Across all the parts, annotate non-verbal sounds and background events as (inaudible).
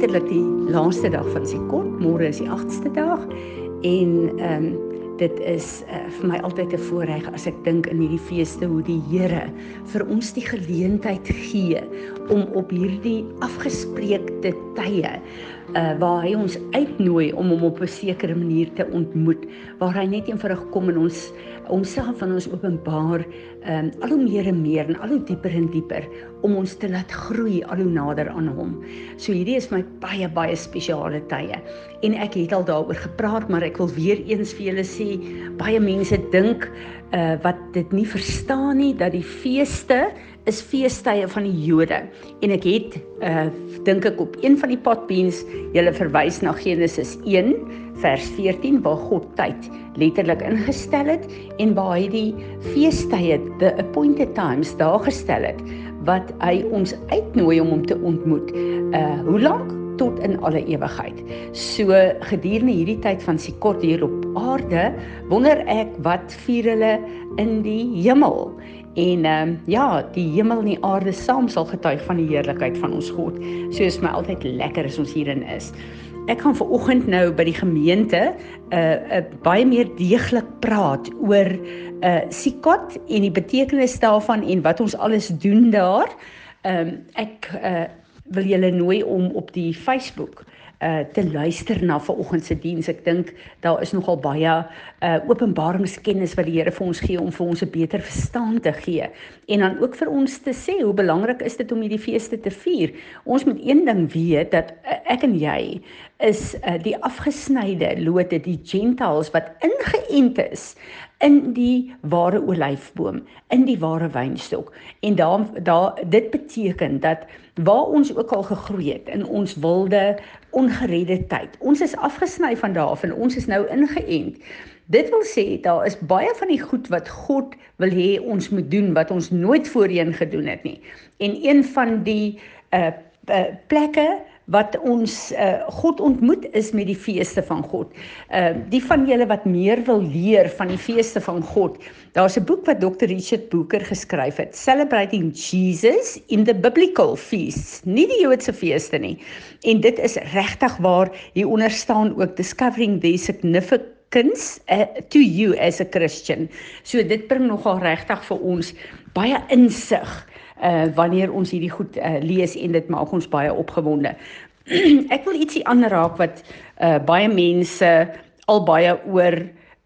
letterlik die laaste dag van Sikot. Môre is die 8ste dag en ehm um, dit is uh, vir my altyd 'n voorreg as ek dink in hierdie feeste hoe die Here vir ons die geleentheid gee om op hierdie afgespreekte tye uh, waar hy ons uitnooi om hom op 'n sekere manier te ontmoet waar hy net eenvoudig kom en ons homself van ons openbaar um, al hoe meer en meer en al hoe dieper en dieper om ons te laat groei al hoe nader aan hom. So hierdie is my baie baie spesiale tye. En ek het al daaroor gepraat, maar ek wil weer eens vir julle sê, baie mense dink uh wat dit nie verstaan nie dat die feeste is feestydde van die Jode. En ek het uh dink ek op een van die potbeens julle verwys na Genesis 1 vers 14 waar God tyd letterlik ingestel het en waar hy die feestydde the appointed times daar gestel het wat hy ons uitnooi om hom te ontmoet. Uh hoe lank tot in alle ewigheid. So gedurende hierdie tyd van Sikot hier op aarde, wonder ek wat vier hulle in die hemel. En ehm um, ja, die hemel en die aarde saam sal getuig van die heerlikheid van ons God. So is my altyd lekker as ons hierin is. Ek gaan ver oggend nou by die gemeente 'n uh, uh, baie meer deeglik praat oor 'n uh, Sikot en die betekenis daarvan en wat ons alles doen daar. Ehm um, ek uh, wil julle nooi om op die Facebook uh te luister na vanoggend se diens. Ek dink daar is nogal baie uh openbaringskennis wat die Here vir ons gee om vir ons 'n beter verstaan te gee en dan ook vir ons te sê hoe belangrik is dit om hierdie feeste te vier. Ons moet een ding weet dat uh, ek en jy is uh, die afgesnyde lote, die gentiles wat ingeënt is in die ware olyfboom, in die ware wynstok. En daar daar dit beteken dat waar ons ook al gegroei het in ons wilde ongeredde tyd. Ons is afgesny van daar en ons is nou ingeënt. Dit wil sê daar is baie van die goed wat God wil hê ons moet doen wat ons nooit voorheen gedoen het nie. En een van die uh, uh plekke wat ons uh, God ontmoet is met die feeste van God. Uh die van julle wat meer wil leer van die feeste van God, daar's 'n boek wat Dr. Richard Booker geskryf het, Celebrating Jesus in the Biblical Feasts, nie die Joodse feeste nie. En dit is regtig waar hier onder staan ook discovering the significance uh, to you as a Christian. So dit bring nogal regtig vir ons baie insig uh wanneer ons hierdie goed uh, lees en dit maak ons baie opgewonde. (clears throat) ek wil ietsie aanraak wat uh baie mense al baie oor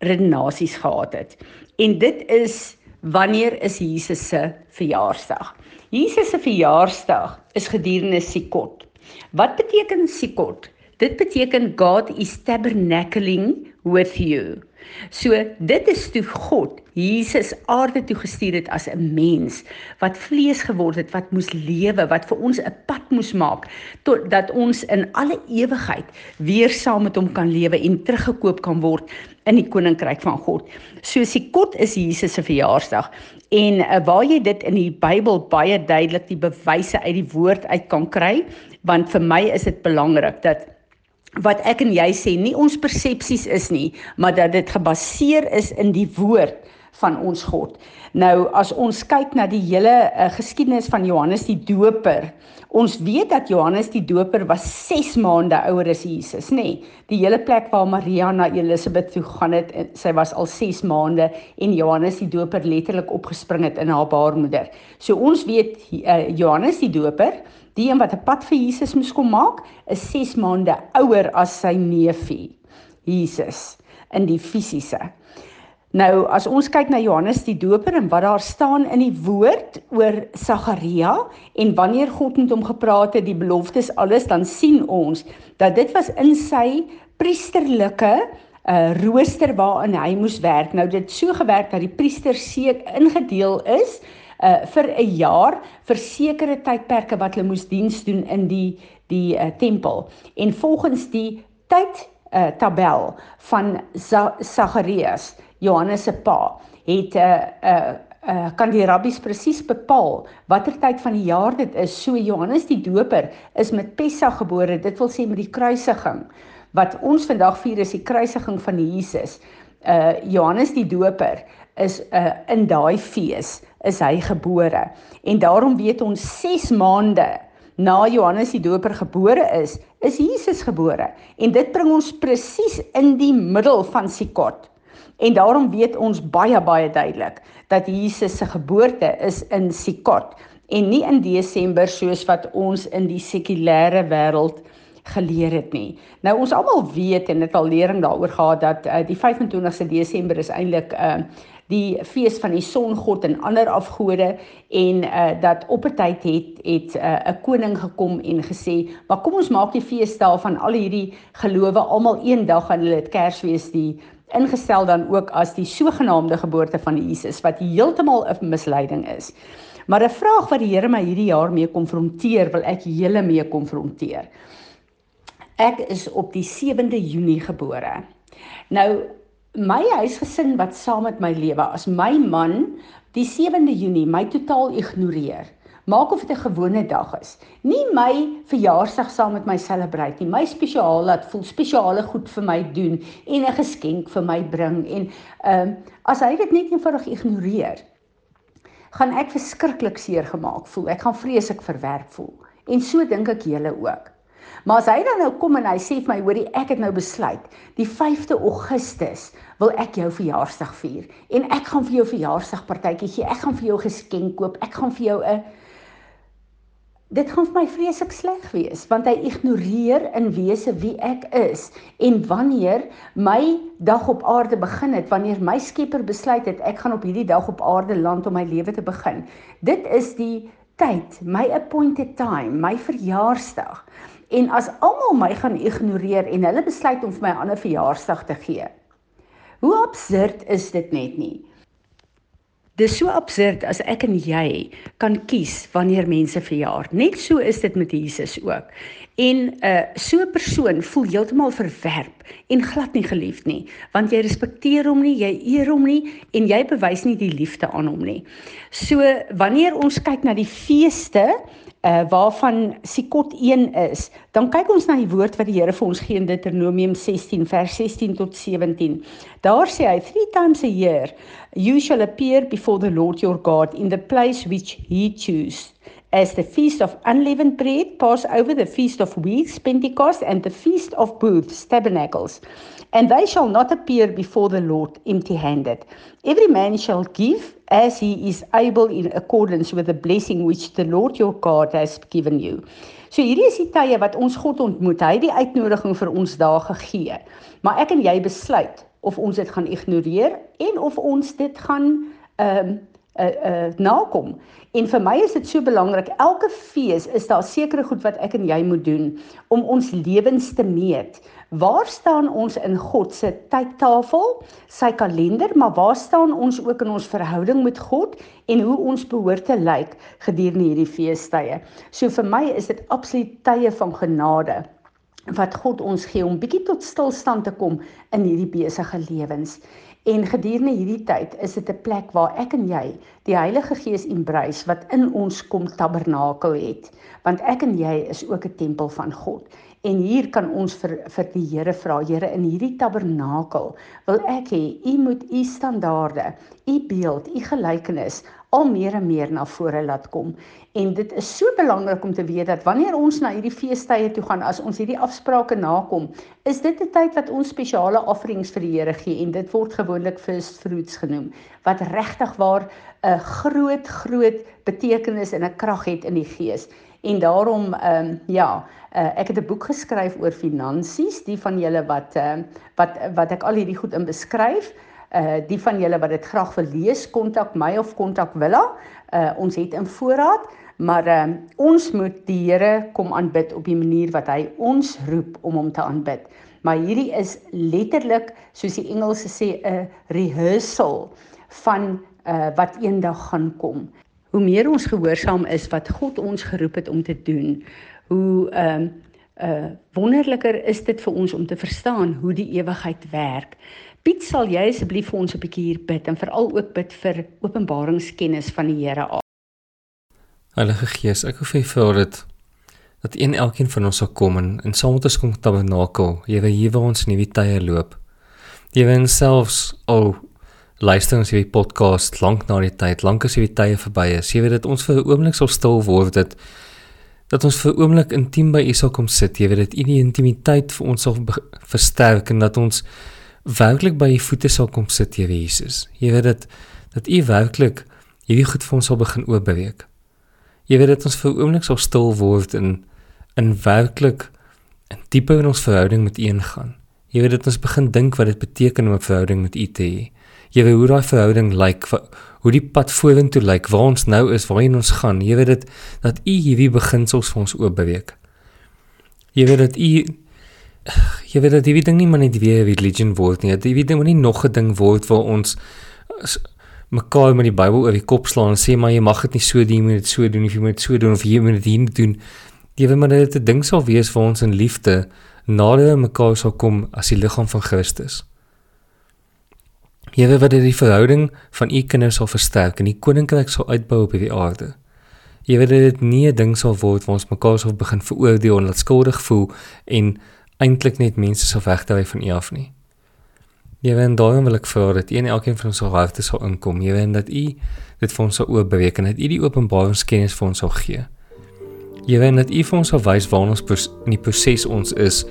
redenasies gehad het. En dit is wanneer is Jesus se verjaarsdag? Jesus se verjaarsdag is gedurende Sikot. Wat beteken Sikot? Dit beteken God is tabernacling with you. So dit is toe God Jesus aarde toe gestuur het as 'n mens wat vlees geword het, wat moes lewe, wat vir ons 'n pad moes maak tot dat ons in alle ewigheid weer saam met hom kan lewe en teruggekoop kan word in die koninkryk van God. So Sikot is Jesus se verjaarsdag en uh, waar jy dit in die Bybel baie duidelik die bewyse uit die woord uit kan kry, want vir my is dit belangrik dat wat ek en jy sê nie ons persepsies is nie, maar dat dit gebaseer is in die woord van ons God. Nou as ons kyk na die hele uh, geskiedenis van Johannes die Doper, ons weet dat Johannes die Doper was 6 maande ouer as Jesus, nê? Nee, die hele plek waar Maria na Elisabeth toe gaan het, sy was al 6 maande en Johannes die Doper letterlik opgespring het in haar baarmoeder. So ons weet uh, Johannes die Doper Die een wat 'n pad vir Jesus moes kom maak, is 6 maande ouer as sy neefie Jesus in die fisiese. Nou as ons kyk na Johannes die Doper en wat daar staan in die woord oor Sagaria en wanneer God met hom gepraat het, die beloftes alles, dan sien ons dat dit was in sy priesterlike 'n uh, eh, rooster waarin hy moes werk. Nou dit so gewerk dat die priester seker ingedeel is uh vir 'n jaar vir sekere tydperke wat hulle moes diens doen in die die uh, tempel. En volgens die tyd uh tabel van Sagarius, Johannes se pa, het 'n uh, uh uh kan die rabbies presies bepaal watter tyd van die jaar dit is. So Johannes die Doper is met Pessach gebore, dit wil sê met die kruisiging. Wat ons vandag vier is die kruisiging van Jesus. Uh Johannes die Doper is uh in daai fees is hy gebore. En daarom weet ons 6 maande na Johannes die Doper gebore is, is Jesus gebore. En dit bring ons presies in die middel van Sikot. En daarom weet ons baie baie duidelik dat Jesus se geboorte is in Sikot en nie in Desember soos wat ons in die sekulêre wêreld geleer het nie. Nou ons almal weet en dit al lering daaroor gehad dat uh, die 25ste Desember is eintlik 'n uh, eh, die fees van die songod en ander afgode en uh dat op 'n tyd het het uh, 'n uh, koning gekom en gesê, "Maar kom ons maak die feesdag van al hierdie gelowe almal een dag en hulle het Kersfees die ingestel dan ook as die sogenaamde geboorte van Jesus wat heeltemal 'n misleiding is." Maar 'n vraag wat die Here my hierdie jaar mee konfronteer, wil ek julle mee konfronteer. Ek is op die 7de Junie gebore. Nou my huisgesin wat saam met my lewe as my man die 7de Junie my totaal ignoreer. Maak of dit 'n gewone dag is. Nie my verjaarsdag saam met my celebrate nie. My spesiaal laat voel spesiale goed vir my doen en 'n geskenk vir my bring en ehm uh, as hy dit net eenvoudig ignoreer, gaan ek verskriklik seer gemaak voel. Ek gaan vreeslik verwerp voel. En so dink ek julle ook. Maar as hy dan nou kom en hy sê vir my, hoorie, ek het nou besluit, die 5de Augustus wil ek jou verjaarsdag vier en ek gaan vir jou verjaarsdagpartytjie gee. Ek gaan vir jou geskenk koop. Ek gaan vir jou 'n Dit gaan vir my vreeslik sleg wees want hy ignoreer in wese wie ek is en wanneer my dag op aarde begin het wanneer my Skepper besluit het ek gaan op hierdie dag op aarde land om my lewe te begin dit is die tyd my appointed time my verjaarsdag En as almal my gaan ignoreer en hulle besluit om vir my 'n ander verjaarsdag te gee. Hoe absurd is dit net nie? Dis so absurd as ek en jy kan kies wanneer mense verjaar. Net so is dit met Jesus ook. En 'n uh, so 'n persoon voel heeltemal verwerp en glad nie geliefd nie, want jy respekteer hom nie, jy eer hom nie en jy bewys nie die liefde aan hom nie. So wanneer ons kyk na die feeste, uh waarvan Sikot 1 is, dan kyk ons na die woord wat die Here vir ons gee in Deuteronomium 16 vers 16 tot 17. Daar sê hy, "Three times a year you shall appear before the Lord your God in the place which he choose." As the feast of unleavened bread, Passover, the feast of weeks, Pentecost, and the feast of booths, tabernacles. And they shall not appear before the Lord empty handed. Every man shall give as he is able in accordance with the blessing which the Lord your God has given you. So hierdie is die tye wat ons God ontmoet. Hy het die uitnodiging vir ons daar gegee. Maar ek en jy besluit of ons dit gaan ignoreer en of ons dit gaan ehm um, uh uh nakom. En vir my is dit so belangrik. Elke fees is daar sekere goed wat ek en jy moet doen om ons lewens te meet. Waar staan ons in God se tydtafel, sy kalender, maar waar staan ons ook in ons verhouding met God en hoe ons behoort te lyk gedurende hierdie feestydde? So vir my is dit absoluut tye van genade wat God ons gee om bietjie tot stilstand te kom in hierdie besige lewens. En gedurende hierdie tyd is dit 'n plek waar ek en jy die Heilige Gees embrace wat in ons kom tabernakel het, want ek en jy is ook 'n tempel van God. En hier kan ons vir vir die Here vra, Here, in hierdie tabernakel wil ek hê U moet U standaarde, U beeld, U gelykenis al meer en meer na vore laat kom. En dit is so belangrik om te weet dat wanneer ons na hierdie feestydde toe gaan, as ons hierdie afsprake nakom, is dit 'n tyd wat ons spesiale offerings vir die Here gee en dit word gewoonlik first fruits genoem wat regtig waar 'n groot groot betekenis en 'n krag het in die gees. En daarom ehm um, ja, uh, ek het 'n boek geskryf oor finansies, die van julle wat ehm uh, wat wat ek al hierdie goed in beskryf uh die van julle wat dit graag wil lees, kontak my of kontak Willa. Uh ons het in voorraad, maar uh ons moet die Here kom aanbid op die manier wat hy ons roep om hom te aanbid. Maar hierdie is letterlik soos die Engelse sê 'n rehearsal van uh wat eendag gaan kom. Hoe meer ons gehoorsaam is wat God ons geroep het om te doen, hoe ehm uh, uh wonderliker is dit vir ons om te verstaan hoe die ewigheid werk. Piet, sal jy asseblief vir ons 'n bietjie hier bid en veral ook bid vir openbaringskennis van die Here af. Heilige Gees, ek hoef vir vir dit dat een elkeen van ons sal kom en in saam met ons kom tabernakel, Here, hier waar ons nuwe tye loop. Jy wen selfs al luister ons hierdie podcast lank na die tyd, lank as hierdie tye verby is. Jy weet dit ons vir 'n oomblik sal stil word dat dat ons vir 'n oomblik intiem by U sal kom sit. Jy weet dit U die intimiteit vir ons sal versterk en dat ons werklik by U voete sal kom sit, Here Jesus. Jy weet dit dat U werklik hierdie goed vir ons sal begin oopbreek. Jy weet dit ons vir 'n oomblik sal stil word en in werklik in dieper in ons verhouding met U ingaan. Jy weet dit ons begin dink wat dit beteken om 'n verhouding met U te hê. Jy weet hoe daai verhouding lyk, hoe die pad vorentoe lyk, waar ons nou is, waarheen ons gaan. Jy weet dit dat U hierdie beginsels vir ons oopbreek. Jy weet dat U jy weet dat hierdie ding nie maar net weer religion word nie. Dit weet nie nog 'n ding word waar ons mekaar met die Bybel oor die kop slaan en sê maar jy mag dit nie so doen, jy moet dit so doen of jy moet dit so doen of jy moet dit hier doen. Jy weet maar dat dit 'n ding sal wees vir ons in liefde nader mekaar sal kom as die liggaam van Christus. Here wat die verhouding van u kinders sal versterk en die koninkryk sal uitbou op hierdie aarde. Jy weet dit nie 'n ding sal word waar ons mekaar sal begin veroordeel en laat skuldig voel en eintlik net mense sal wegdraai van u af nie. Jy weet daarom wil ek vra dat een elkeen van ons sal harte sal inkom. Jy weet dat u dit vir ons sal oopbreek en dat u die openbaringskennis vir ons sal gee. Jy weet dat u vir ons sal wys waar ons in die proses ons is.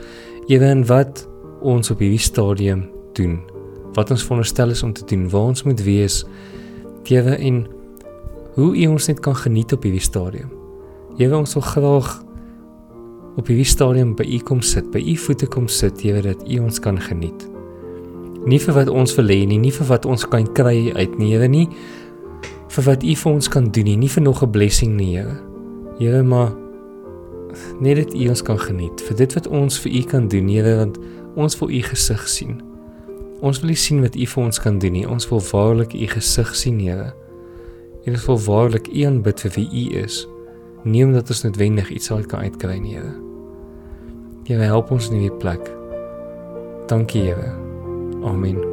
Jy weet wat ons op hierdie stadium doen wat ons veronderstel is om te doen, waar ons moet wees, tewe en hoe u ons net kan geniet op hierdie stadium. Jewe ons wil graag op hierdie stadium by u kom sit, by u voete kom sit, Jewe dat u ons kan geniet. Nie vir wat ons wil hê nie, nie vir wat ons kan kry uit nie, Jewe nie vir wat u vir ons kan doen nie, nie vir nog 'n blessing nie, Jewe. Jewe maar net dit u ons kan geniet, vir dit wat ons vir u kan doen, Jewe, want ons wil u gesig sien. Ons wil nie sien wat U vir ons kan doen nie. Ons wil waarlik U gesig sien, Here. En ons wil waarlik U aanbid vir wie U is. Nie omdat ons noodwendig iets sal kan uitkry nie, Here. Here, help ons in hierdie plek. Dankie, Here. Amen.